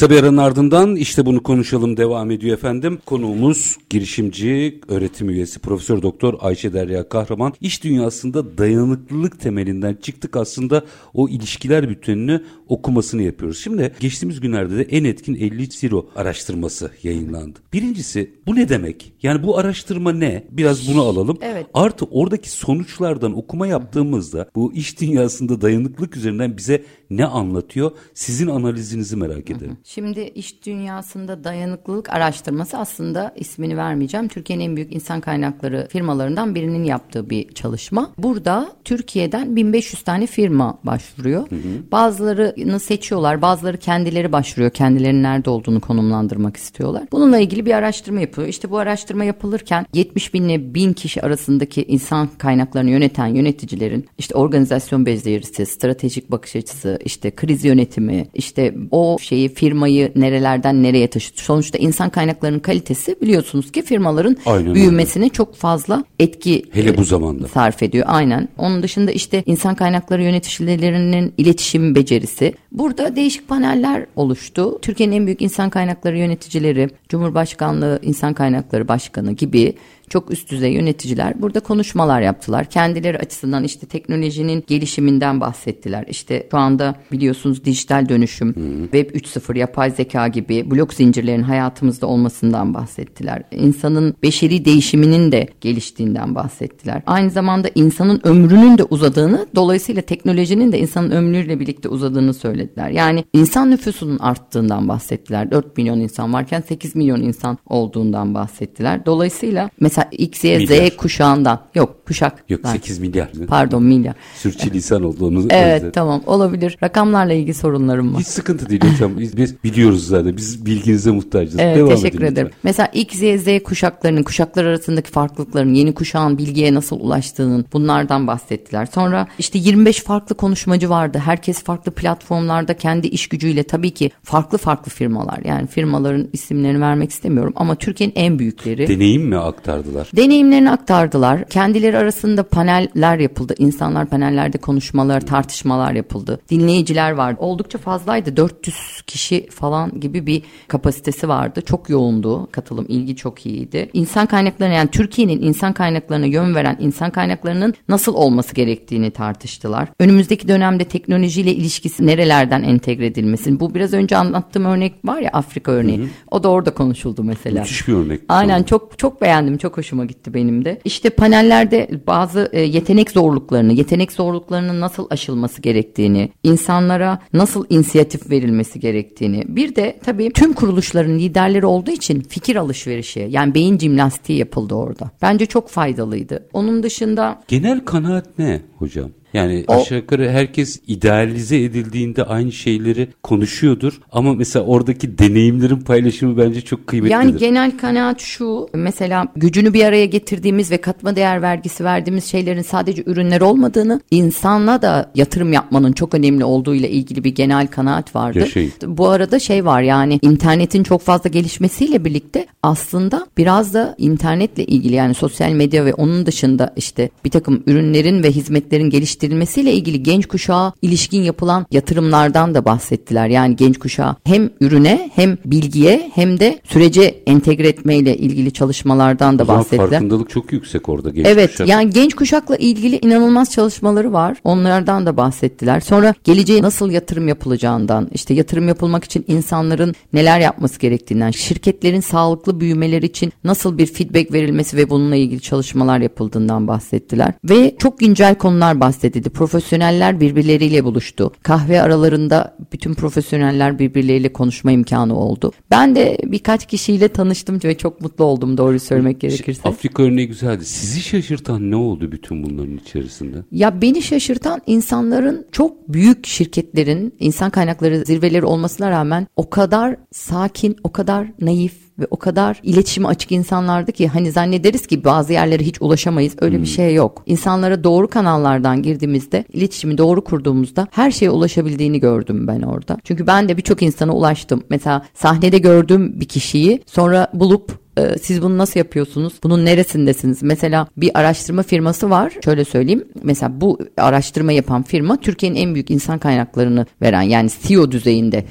Speaker 1: Kısa bir aranın ardından işte bunu konuşalım devam ediyor efendim. Konuğumuz girişimci, öğretim üyesi Profesör Doktor Ayşe Derya Kahraman. İş dünyasında dayanıklılık temelinden çıktık aslında o ilişkiler bütününü okumasını yapıyoruz. Şimdi geçtiğimiz günlerde de en etkin 50 Siro araştırması yayınlandı. Birincisi bu ne demek? Yani bu araştırma ne? Biraz bunu alalım.
Speaker 2: Evet.
Speaker 1: Artı oradaki sonuçlardan okuma yaptığımızda bu iş dünyasında dayanıklılık üzerinden bize ne anlatıyor? Sizin analizinizi merak ederim.
Speaker 2: Şimdi iş dünyasında dayanıklılık araştırması aslında ismini vermeyeceğim. Türkiye'nin en büyük insan kaynakları firmalarından birinin yaptığı bir çalışma. Burada Türkiye'den 1500 tane firma başvuruyor. Bazılarını seçiyorlar, bazıları kendileri başvuruyor. Kendilerinin nerede olduğunu konumlandırmak istiyorlar. Bununla ilgili bir araştırma yapıyor. İşte bu araştırma yapılırken 70 bin ile 1000 kişi arasındaki insan kaynaklarını yöneten yöneticilerin işte organizasyon becerisi, stratejik bakış açısı, işte kriz yönetimi, işte o şeyi firmayı nerelerden nereye taşıdı. Sonuçta insan kaynaklarının kalitesi biliyorsunuz ki firmaların
Speaker 1: Aynen öyle.
Speaker 2: büyümesine çok fazla etki
Speaker 1: Hele bu
Speaker 2: e,
Speaker 1: zamanda.
Speaker 2: sarf ediyor. Aynen. Onun dışında işte insan kaynakları yöneticilerinin iletişim becerisi. Burada değişik paneller oluştu. Türkiye'nin en büyük insan kaynakları yöneticileri, Cumhurbaşkanlığı İnsan Kaynakları Başkanı gibi çok üst düzey yöneticiler burada konuşmalar yaptılar. Kendileri açısından işte teknolojinin gelişiminden bahsettiler. İşte şu anda biliyorsunuz dijital dönüşüm, Web 3.0, yapay zeka gibi blok zincirlerin hayatımızda olmasından bahsettiler. İnsanın beşeri değişiminin de geliştiğinden bahsettiler. Aynı zamanda insanın ömrünün de uzadığını, dolayısıyla teknolojinin de insanın ömrüyle birlikte uzadığını söylediler. Yani insan nüfusunun arttığından bahsettiler. 4 milyon insan varken 8 milyon insan olduğundan bahsettiler. Dolayısıyla mesela X, Y, Z kuşağından yok kuşak.
Speaker 1: Yok
Speaker 2: Ben-
Speaker 1: 8 milyar.
Speaker 2: Pardon milyar.
Speaker 1: Sürçülisan olduğunu
Speaker 2: Evet
Speaker 1: özledim.
Speaker 2: tamam olabilir. Rakamlarla ilgili sorunlarım var.
Speaker 1: Hiç sıkıntı değil hocam. Biz, biz biliyoruz zaten. Biz bilginize muhtacız.
Speaker 2: Evet
Speaker 1: Devam
Speaker 2: teşekkür
Speaker 1: edin
Speaker 2: ederim.
Speaker 1: lütfen.
Speaker 2: Mesela X, Y, Z kuşaklarının, kuşaklar arasındaki farklılıkların, yeni kuşağın bilgiye nasıl ulaştığının bunlardan bahsettiler. Sonra işte 25 farklı konuşmacı vardı. Herkes farklı platformlarda kendi iş gücüyle tabii ki farklı farklı firmalar. Yani firmaların isimlerini vermek istemiyorum ama Türkiye'nin en büyükleri.
Speaker 1: Deneyim mi aktardılar?
Speaker 2: Deneyimlerini aktardılar. Kendileri arasında paneller yapıldı. İnsanlar panellerde konuşmalar, tartışmalar yapıldı. Dinleyiciler vardı. Oldukça fazlaydı. 400 kişi falan gibi bir kapasitesi vardı. Çok yoğundu. Katılım, ilgi çok iyiydi. İnsan kaynaklarına yani Türkiye'nin insan kaynaklarına yön veren insan kaynaklarının nasıl olması gerektiğini tartıştılar. Önümüzdeki dönemde teknolojiyle ilişkisi nerelerden entegre edilmesi. Bu biraz önce anlattığım örnek var ya Afrika örneği. O da orada konuşuldu mesela.
Speaker 1: Müthiş bir örnek.
Speaker 2: Aynen çok çok beğendim. Çok hoşuma gitti benim de. İşte panellerde bazı e, yetenek zorluklarını, yetenek zorluklarının nasıl aşılması gerektiğini, insanlara nasıl inisiyatif verilmesi gerektiğini. Bir de tabii tüm kuruluşların liderleri olduğu için fikir alışverişi yani beyin jimnastiği yapıldı orada. Bence çok faydalıydı. Onun dışında
Speaker 1: Genel kanaat ne hocam? Yani
Speaker 2: O-
Speaker 1: aşağı yukarı herkes idealize edildiğinde aynı şeyleri konuşuyordur. Ama mesela oradaki deneyimlerin paylaşımı bence çok kıymetlidir.
Speaker 2: Yani genel kanaat şu mesela gücünü bir araya getirdiğimiz ve katma değer vergisi verdiğimiz şeylerin sadece ürünler olmadığını insanla da yatırım yapmanın çok önemli olduğu ile ilgili bir genel kanaat vardı.
Speaker 1: Yaşayın.
Speaker 2: Bu arada şey var yani internetin çok fazla gelişmesiyle birlikte aslında biraz da internetle ilgili yani sosyal medya ve onun dışında işte bir takım ürünlerin ve hizmetlerin geliştiği geliştirilmesiyle ilgili genç kuşağa ilişkin yapılan yatırımlardan da bahsettiler. Yani genç kuşağı hem ürüne hem bilgiye hem de sürece entegre etmeyle ilgili çalışmalardan da bahsettiler.
Speaker 1: farkındalık çok yüksek orada genç
Speaker 2: Evet
Speaker 1: kuşak.
Speaker 2: yani genç kuşakla ilgili inanılmaz çalışmaları var. Onlardan da bahsettiler. Sonra geleceğe nasıl yatırım yapılacağından, işte yatırım yapılmak için insanların neler yapması gerektiğinden, şirketlerin sağlıklı büyümeleri için nasıl bir feedback verilmesi ve bununla ilgili çalışmalar yapıldığından bahsettiler. Ve çok güncel konular bahsedildi. Profesyoneller birbirleriyle buluştu. Kahve aralarında bütün profesyoneller birbirleriyle konuşma imkanı oldu. Ben de birkaç kişiyle tanıştım ve çok mutlu oldum doğru söylemek gerekirse.
Speaker 1: Afrika örneği güzeldi. Sizi şaşırtan ne oldu bütün bunların içerisinde?
Speaker 2: Ya beni şaşırtan insanların çok büyük şirketlerin insan kaynakları zirveleri olmasına rağmen o kadar sakin, o kadar naif ve o kadar iletişime açık insanlardı ki hani zannederiz ki bazı yerlere hiç ulaşamayız. Öyle bir şey yok. İnsanlara doğru kanallardan girdiğimizde, iletişimi doğru kurduğumuzda her şeye ulaşabildiğini gördüm ben orada. Çünkü ben de birçok insana ulaştım. Mesela sahnede gördüğüm bir kişiyi sonra bulup e, siz bunu nasıl yapıyorsunuz? Bunun neresindesiniz? Mesela bir araştırma firması var. Şöyle söyleyeyim. Mesela bu araştırma yapan firma Türkiye'nin en büyük insan kaynaklarını veren yani CEO düzeyinde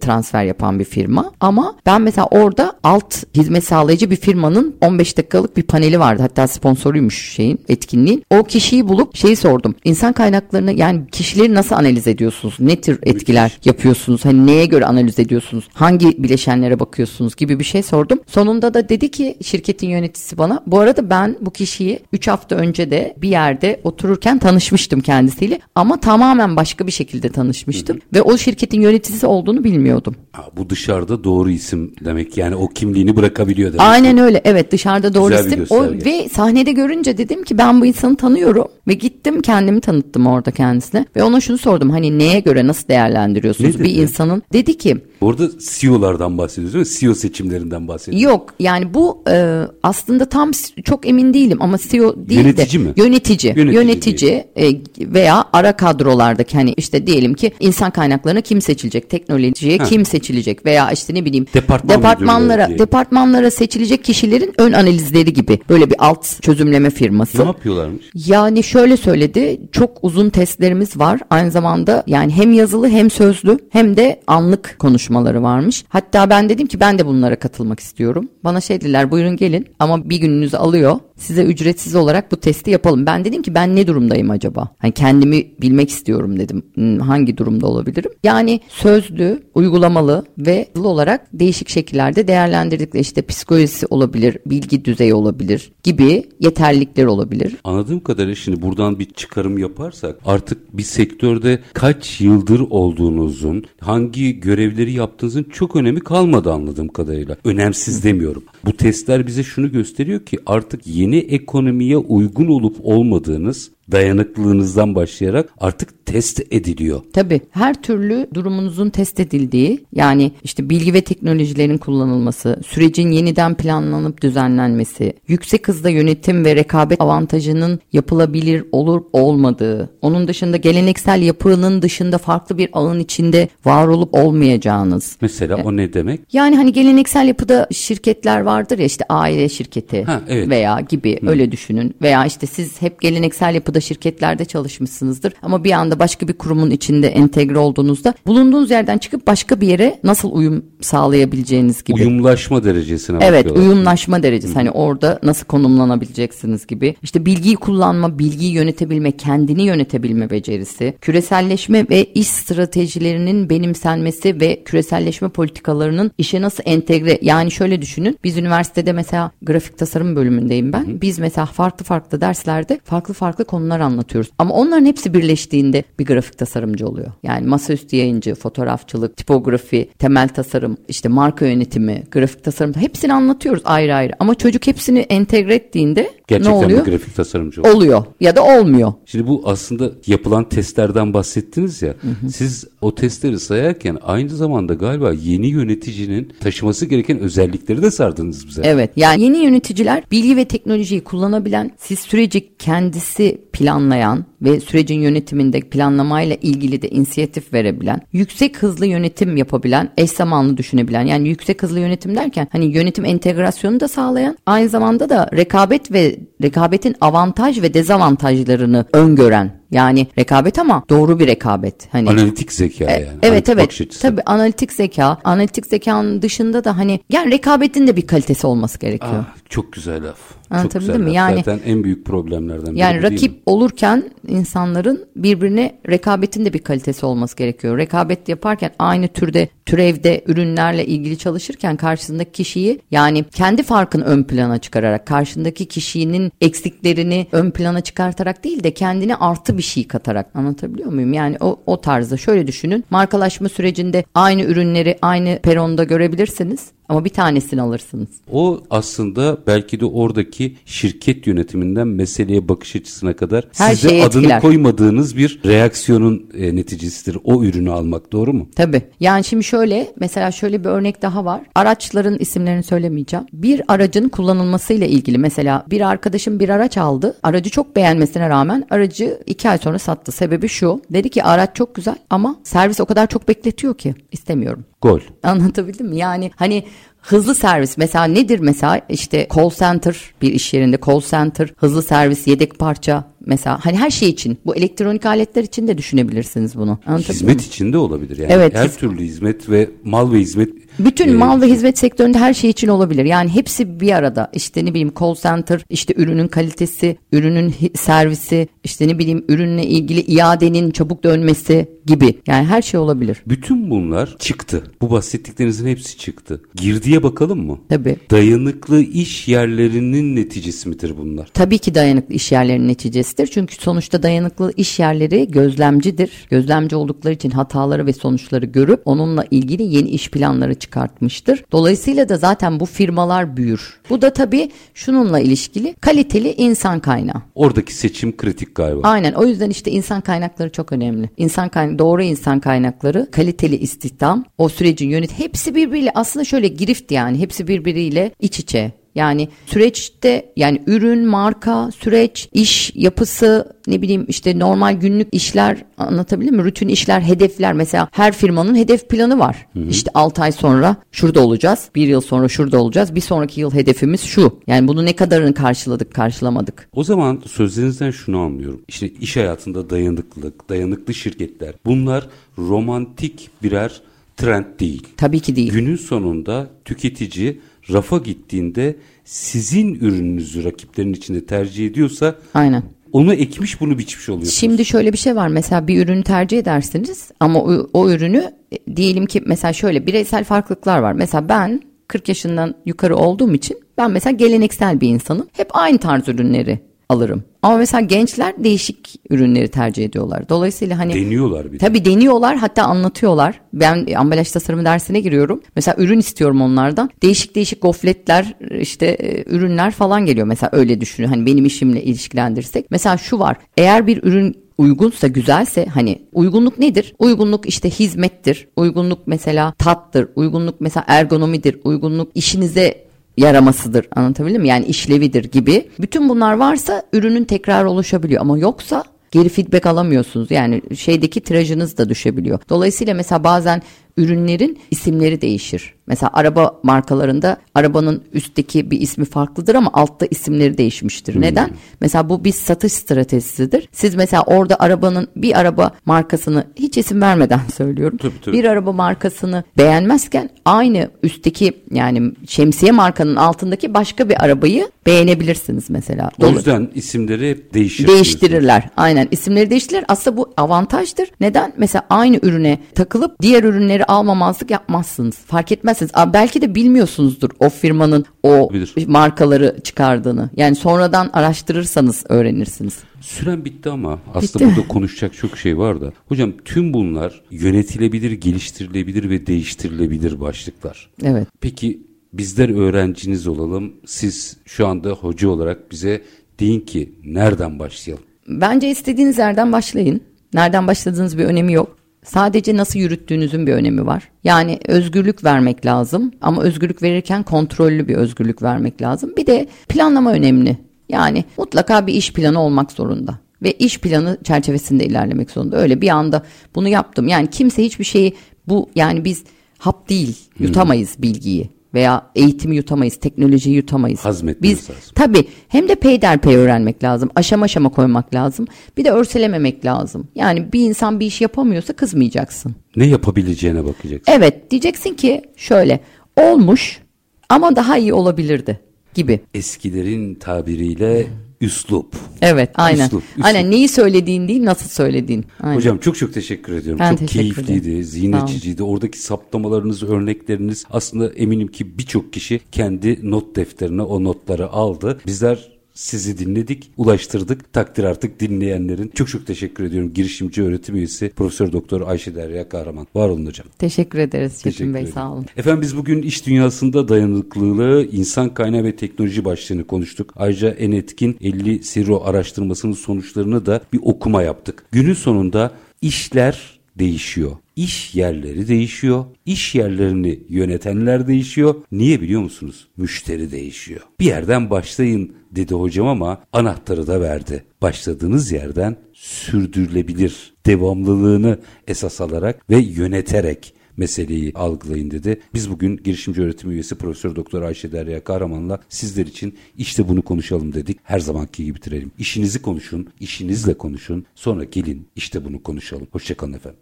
Speaker 2: transfer yapan bir firma. Ama ben mesela orada alt hizmet sağlayıcı bir firmanın 15 dakikalık bir paneli vardı. Hatta sponsoruymuş şeyin etkinliğin. O kişiyi bulup şeyi sordum. İnsan kaynaklarını yani kişileri nasıl analiz ediyorsunuz? Ne tür etkiler yapıyorsunuz? Hani neye göre analiz ediyorsunuz? Hangi bileşenlere bakıyorsunuz gibi bir şey sordum. Sonunda da dedi ki şirketin yöneticisi bana bu arada ben bu kişiyi 3 hafta önce de bir yerde otururken tanışmıştım kendisiyle ama tamamen başka bir şekilde tanışmıştım ve o şirketin yöneticisi olduğunu bilmiyordum.
Speaker 1: Ha, bu dışarıda doğru isim demek. Yani o kimliğini bırakabiliyor demek.
Speaker 2: Aynen öyle. Evet dışarıda doğru
Speaker 1: Güzel
Speaker 2: isim. O ve sahnede görünce dedim ki ben bu insanı tanıyorum ve gittim kendimi tanıttım orada kendisine ve ona şunu sordum. Hani neye göre nasıl değerlendiriyorsunuz
Speaker 1: Ne
Speaker 2: bir
Speaker 1: dedi?
Speaker 2: insanın? Dedi ki
Speaker 1: Orada CEO'lardan bahsediyoruz değil mi? CEO seçimlerinden bahsediyoruz.
Speaker 2: Yok yani bu e, aslında tam çok emin değilim ama CEO değil
Speaker 1: Yönetici
Speaker 2: de
Speaker 1: mi?
Speaker 2: yönetici
Speaker 1: Yönetici
Speaker 2: yönetici, e, veya ara kadrolardaki hani işte diyelim ki insan kaynaklarına kim seçilecek teknolojiye
Speaker 1: Ha.
Speaker 2: kim seçilecek veya işte ne bileyim
Speaker 1: Departman
Speaker 2: departmanlara departmanlara seçilecek kişilerin ön analizleri gibi böyle bir alt çözümleme firması.
Speaker 1: Ne yapıyorlarmış?
Speaker 2: Yani şöyle söyledi çok uzun testlerimiz var aynı zamanda yani hem yazılı hem sözlü hem de anlık konuşmaları varmış. Hatta ben dedim ki ben de bunlara katılmak istiyorum. Bana şey dediler buyurun gelin. Ama bir gününüzü alıyor size ücretsiz olarak bu testi yapalım. Ben dedim ki ben ne durumdayım acaba? Hani kendimi bilmek istiyorum dedim. Hmm, hangi durumda olabilirim? Yani sözlü, uygulamalı ve yazılı olarak değişik şekillerde değerlendirdikleri işte psikolojisi olabilir, bilgi düzeyi olabilir gibi yeterlilikler olabilir.
Speaker 1: Anladığım kadarıyla şimdi buradan bir çıkarım yaparsak artık bir sektörde kaç yıldır olduğunuzun, hangi görevleri yaptığınızın çok önemi kalmadı anladığım kadarıyla. Önemsiz demiyorum. Bu testler bize şunu gösteriyor ki artık yeni ekonomiye uygun olup olmadığınız dayanıklılığınızdan başlayarak artık test ediliyor.
Speaker 2: Tabii her türlü durumunuzun test edildiği yani işte bilgi ve teknolojilerin kullanılması, sürecin yeniden planlanıp düzenlenmesi, yüksek hızda yönetim ve rekabet avantajının yapılabilir olup olmadığı, onun dışında geleneksel yapının dışında farklı bir ağın içinde var olup olmayacağınız.
Speaker 1: Mesela o ne demek?
Speaker 2: Yani hani geleneksel yapıda şirketler vardır ya işte aile şirketi
Speaker 1: Ha, evet.
Speaker 2: veya gibi öyle düşünün. Veya işte siz hep geleneksel yapıda şirketlerde çalışmışsınızdır ama bir anda başka bir kurumun içinde entegre olduğunuzda bulunduğunuz yerden çıkıp başka bir yere nasıl uyum sağlayabileceğiniz gibi.
Speaker 1: Uyumlaşma derecesine
Speaker 2: Evet
Speaker 1: bakıyorlar.
Speaker 2: uyumlaşma derecesi hani orada nasıl konumlanabileceksiniz gibi. İşte bilgiyi kullanma, bilgiyi yönetebilme, kendini yönetebilme becerisi, küreselleşme ve iş stratejilerinin benimsenmesi ve küreselleşme politikalarının işe nasıl entegre yani şöyle düşünün biz üniversitede mesela grafik tasarım bölümündeyim ben. Biz mesela farklı farklı derslerde farklı farklı konular anlatıyoruz. Ama onların hepsi birleştiğinde bir grafik tasarımcı oluyor. Yani masaüstü yayıncı, fotoğrafçılık, tipografi, temel tasarım, işte marka yönetimi, grafik tasarım hepsini anlatıyoruz ayrı ayrı. Ama çocuk hepsini entegre ettiğinde
Speaker 1: Gerçekten
Speaker 2: ne oluyor?
Speaker 1: bir grafik tasarımcı oldu.
Speaker 2: Oluyor ya da olmuyor.
Speaker 1: Şimdi bu aslında yapılan testlerden bahsettiniz ya. Siz o testleri sayarken aynı zamanda galiba yeni yöneticinin taşıması gereken özellikleri de sardınız bize.
Speaker 2: Evet yani yeni yöneticiler bilgi ve teknolojiyi kullanabilen, siz süreci kendisi planlayan ve sürecin yönetiminde planlamayla ilgili de inisiyatif verebilen, yüksek hızlı yönetim yapabilen, eş zamanlı düşünebilen yani yüksek hızlı yönetim derken hani yönetim entegrasyonu da sağlayan, aynı zamanda da rekabet ve rekabetin avantaj ve dezavantajlarını öngören Yani rekabet ama doğru bir rekabet. Hani
Speaker 1: Analitik zeka
Speaker 2: E,
Speaker 1: yani.
Speaker 2: Evet
Speaker 1: Analitik
Speaker 2: evet. Tabii analitik zeka. Analitik zekanın dışında da hani yani rekabetin de bir kalitesi olması gerekiyor.
Speaker 1: Ah, çok güzel laf. Çok
Speaker 2: Anlatabildim mi?
Speaker 1: laf.
Speaker 2: Yani-
Speaker 1: Zaten en büyük problemlerden biri
Speaker 2: Yani rakip olurken insanların birbirine rekabetin de bir kalitesi olması gerekiyor. Rekabet yaparken aynı türde türevde ürünlerle ilgili çalışırken karşısındaki kişiyi yani kendi farkını ön plana çıkararak karşındaki kişinin eksiklerini ön plana çıkartarak değil de kendine artı bir şey katarak anlatabiliyor muyum? Yani o, o tarzda şöyle düşünün markalaşma sürecinde aynı ürünleri aynı peronda görebilirsiniz ama bir tanesini alırsınız.
Speaker 1: O aslında belki de oradaki şirket yönetiminden meseleye bakış açısına kadar
Speaker 2: Her
Speaker 1: size adını
Speaker 2: etkiler.
Speaker 1: koymadığınız bir reaksiyonun e, neticesidir. O ürünü almak doğru mu?
Speaker 2: Tabii. Yani şimdi şöyle mesela şöyle bir örnek daha var. Araçların isimlerini söylemeyeceğim. Bir aracın kullanılmasıyla ilgili mesela bir arkadaşım bir araç aldı. Aracı çok beğenmesine rağmen aracı iki ay sonra sattı. Sebebi şu. Dedi ki araç çok güzel ama servis o kadar çok bekletiyor ki istemiyorum.
Speaker 1: Gol.
Speaker 2: Anlatabildim mi? Yani hani hızlı servis mesela nedir mesela işte call center bir iş yerinde call center hızlı servis yedek parça mesela hani her şey için bu elektronik aletler için de düşünebilirsiniz bunu. Anlatabildim mi?
Speaker 1: Hizmet içinde olabilir yani.
Speaker 2: Evet,
Speaker 1: Her türlü hizmet ve mal ve hizmet.
Speaker 2: Bütün
Speaker 1: e,
Speaker 2: mal ve hizmet sektöründe her şey için olabilir. Yani hepsi bir arada. İşte ne bileyim call center, işte ürünün kalitesi, ürünün servisi, işte ne bileyim ürünle ilgili iadenin çabuk dönmesi gibi. Yani her şey olabilir.
Speaker 1: Bütün bunlar çıktı. Bu bahsettiklerinizin hepsi çıktı. Girdiye bakalım mı?
Speaker 2: Tabii.
Speaker 1: Dayanıklı iş yerlerinin neticesi midir bunlar?
Speaker 2: Tabii ki dayanıklı iş yerlerinin neticesidir. Çünkü sonuçta dayanıklı iş yerleri gözlemcidir. Gözlemci oldukları için hataları ve sonuçları görüp onunla ilgili yeni iş planları çıkartmıştır. Dolayısıyla da zaten bu firmalar büyür. Bu da tabii şununla ilişkili kaliteli insan kaynağı.
Speaker 1: Oradaki seçim kritik galiba.
Speaker 2: Aynen o yüzden işte insan kaynakları çok önemli. İnsan kaynak, doğru insan kaynakları, kaliteli istihdam, o sürecin yönet hepsi birbiriyle aslında şöyle girift yani hepsi birbiriyle iç içe. Yani süreçte yani ürün, marka, süreç, iş yapısı ne bileyim işte normal günlük işler anlatabilir mi? Rutin işler, hedefler mesela her firmanın hedef planı var. İşte 6 ay sonra şurada olacağız. Bir yıl sonra şurada olacağız. Bir sonraki yıl hedefimiz şu. Yani bunu ne kadarını karşıladık, karşılamadık.
Speaker 1: O zaman sözlerinizden şunu anlıyorum. İşte iş hayatında dayanıklılık, dayanıklı şirketler. Bunlar romantik birer trend değil.
Speaker 2: Tabii ki değil.
Speaker 1: Günün sonunda tüketici rafa gittiğinde sizin ürününüzü rakiplerin içinde tercih ediyorsa
Speaker 2: Aynen.
Speaker 1: onu ekmiş bunu biçmiş oluyorsunuz.
Speaker 2: Şimdi şöyle bir şey var mesela bir ürünü tercih edersiniz ama o, o ürünü e, diyelim ki mesela şöyle bireysel farklılıklar var. Mesela ben 40 yaşından yukarı olduğum için ben mesela geleneksel bir insanım. Hep aynı tarz ürünleri alırım. Ama mesela gençler değişik ürünleri tercih ediyorlar. Dolayısıyla hani
Speaker 1: Deniyorlar bir de.
Speaker 2: Tabii deniyorlar hatta anlatıyorlar. Ben ambalaj tasarımı dersine giriyorum. Mesela ürün istiyorum onlardan. Değişik değişik gofletler işte e, ürünler falan geliyor. Mesela öyle düşünün hani benim işimle ilişkilendirirsek. Mesela şu var eğer bir ürün uygunsa güzelse hani uygunluk nedir? Uygunluk işte hizmettir. Uygunluk mesela tattır. Uygunluk mesela ergonomidir. Uygunluk işinize yaramasıdır anlatabildim mi? Yani işlevidir gibi. Bütün bunlar varsa ürünün tekrar oluşabiliyor ama yoksa geri feedback alamıyorsunuz. Yani şeydeki tirajınız da düşebiliyor. Dolayısıyla mesela bazen ürünlerin isimleri değişir. Mesela araba markalarında arabanın üstteki bir ismi farklıdır ama altta isimleri değişmiştir. Neden? Mesela bu bir satış stratejisidir. Siz mesela orada arabanın bir araba markasını hiç isim vermeden söylüyorum.
Speaker 1: Tabii, tabii.
Speaker 2: Bir araba markasını beğenmezken aynı üstteki yani şemsiye markanın altındaki başka bir arabayı beğenebilirsiniz mesela.
Speaker 1: O yüzden isimleri hep değişir.
Speaker 2: Değiştirirler. Aynen isimleri değiştirir. Aslında bu avantajdır. Neden? Mesela aynı ürüne takılıp diğer ürünleri almamazlık yapmazsınız. Fark etmezsiniz. Aa, belki de bilmiyorsunuzdur o firmanın o
Speaker 1: Bilir.
Speaker 2: markaları çıkardığını. Yani sonradan araştırırsanız öğrenirsiniz.
Speaker 1: Süren bitti ama aslında
Speaker 2: Bitti.
Speaker 1: burada konuşacak çok şey var da. Hocam tüm bunlar yönetilebilir, geliştirilebilir ve değiştirilebilir başlıklar.
Speaker 2: Evet.
Speaker 1: Peki bizler öğrenciniz olalım. Siz şu anda hoca olarak bize deyin ki nereden başlayalım?
Speaker 2: Bence istediğiniz yerden başlayın. Nereden başladığınız bir önemi yok. Sadece nasıl yürüttüğünüzün bir önemi var. Yani özgürlük vermek lazım ama özgürlük verirken kontrollü bir özgürlük vermek lazım. Bir de planlama önemli. Yani mutlaka bir iş planı olmak zorunda ve iş planı çerçevesinde ilerlemek zorunda. Öyle bir anda bunu yaptım. Yani kimse hiçbir şeyi bu yani biz hap değil yutamayız bilgiyi veya eğitimi yutamayız, teknolojiyi yutamayız.
Speaker 1: Hazmetmemiz
Speaker 2: Biz,
Speaker 1: lazım.
Speaker 2: Tabii hem de peyderpey öğrenmek lazım. Aşama aşama koymak lazım. Bir de örselememek lazım. Yani bir insan bir iş yapamıyorsa kızmayacaksın.
Speaker 1: Ne yapabileceğine bakacaksın.
Speaker 2: Evet diyeceksin ki şöyle olmuş ama daha iyi olabilirdi gibi.
Speaker 1: Eskilerin tabiriyle üslup.
Speaker 2: Evet aynen.
Speaker 1: Üslup, üslup.
Speaker 2: Aynen neyi söylediğin değil nasıl söylediğin. Aynen.
Speaker 1: Hocam çok çok teşekkür ediyorum.
Speaker 2: Ben
Speaker 1: çok
Speaker 2: teşekkür
Speaker 1: keyifliydi,
Speaker 2: ederim.
Speaker 1: zihin açıcıydı. Oradaki saptamalarınız, örnekleriniz aslında eminim ki birçok kişi kendi not defterine o notları aldı. Bizler sizi dinledik, ulaştırdık. Takdir artık dinleyenlerin. Çok çok teşekkür ediyorum. Girişimci öğretim üyesi Profesör Doktor Ayşe Derya Kahraman. Var olun hocam.
Speaker 2: Teşekkür ederiz Çetin Bey sağ olun.
Speaker 1: Efendim biz bugün iş dünyasında dayanıklılığı, insan kaynağı ve teknoloji başlığını konuştuk. Ayrıca en etkin 50 Siro araştırmasının sonuçlarını da bir okuma yaptık. Günün sonunda işler değişiyor. İş yerleri değişiyor. İş yerlerini yönetenler değişiyor. Niye biliyor musunuz? Müşteri değişiyor. Bir yerden başlayın dedi hocam ama anahtarı da verdi. Başladığınız yerden sürdürülebilir devamlılığını esas alarak ve yöneterek meseleyi algılayın dedi. Biz bugün girişimci öğretim üyesi Profesör Doktor Ayşe Derya Kahraman'la sizler için işte bunu konuşalım dedik. Her zamanki gibi bitirelim. İşinizi konuşun, işinizle konuşun. Sonra gelin işte bunu konuşalım. Hoşçakalın efendim.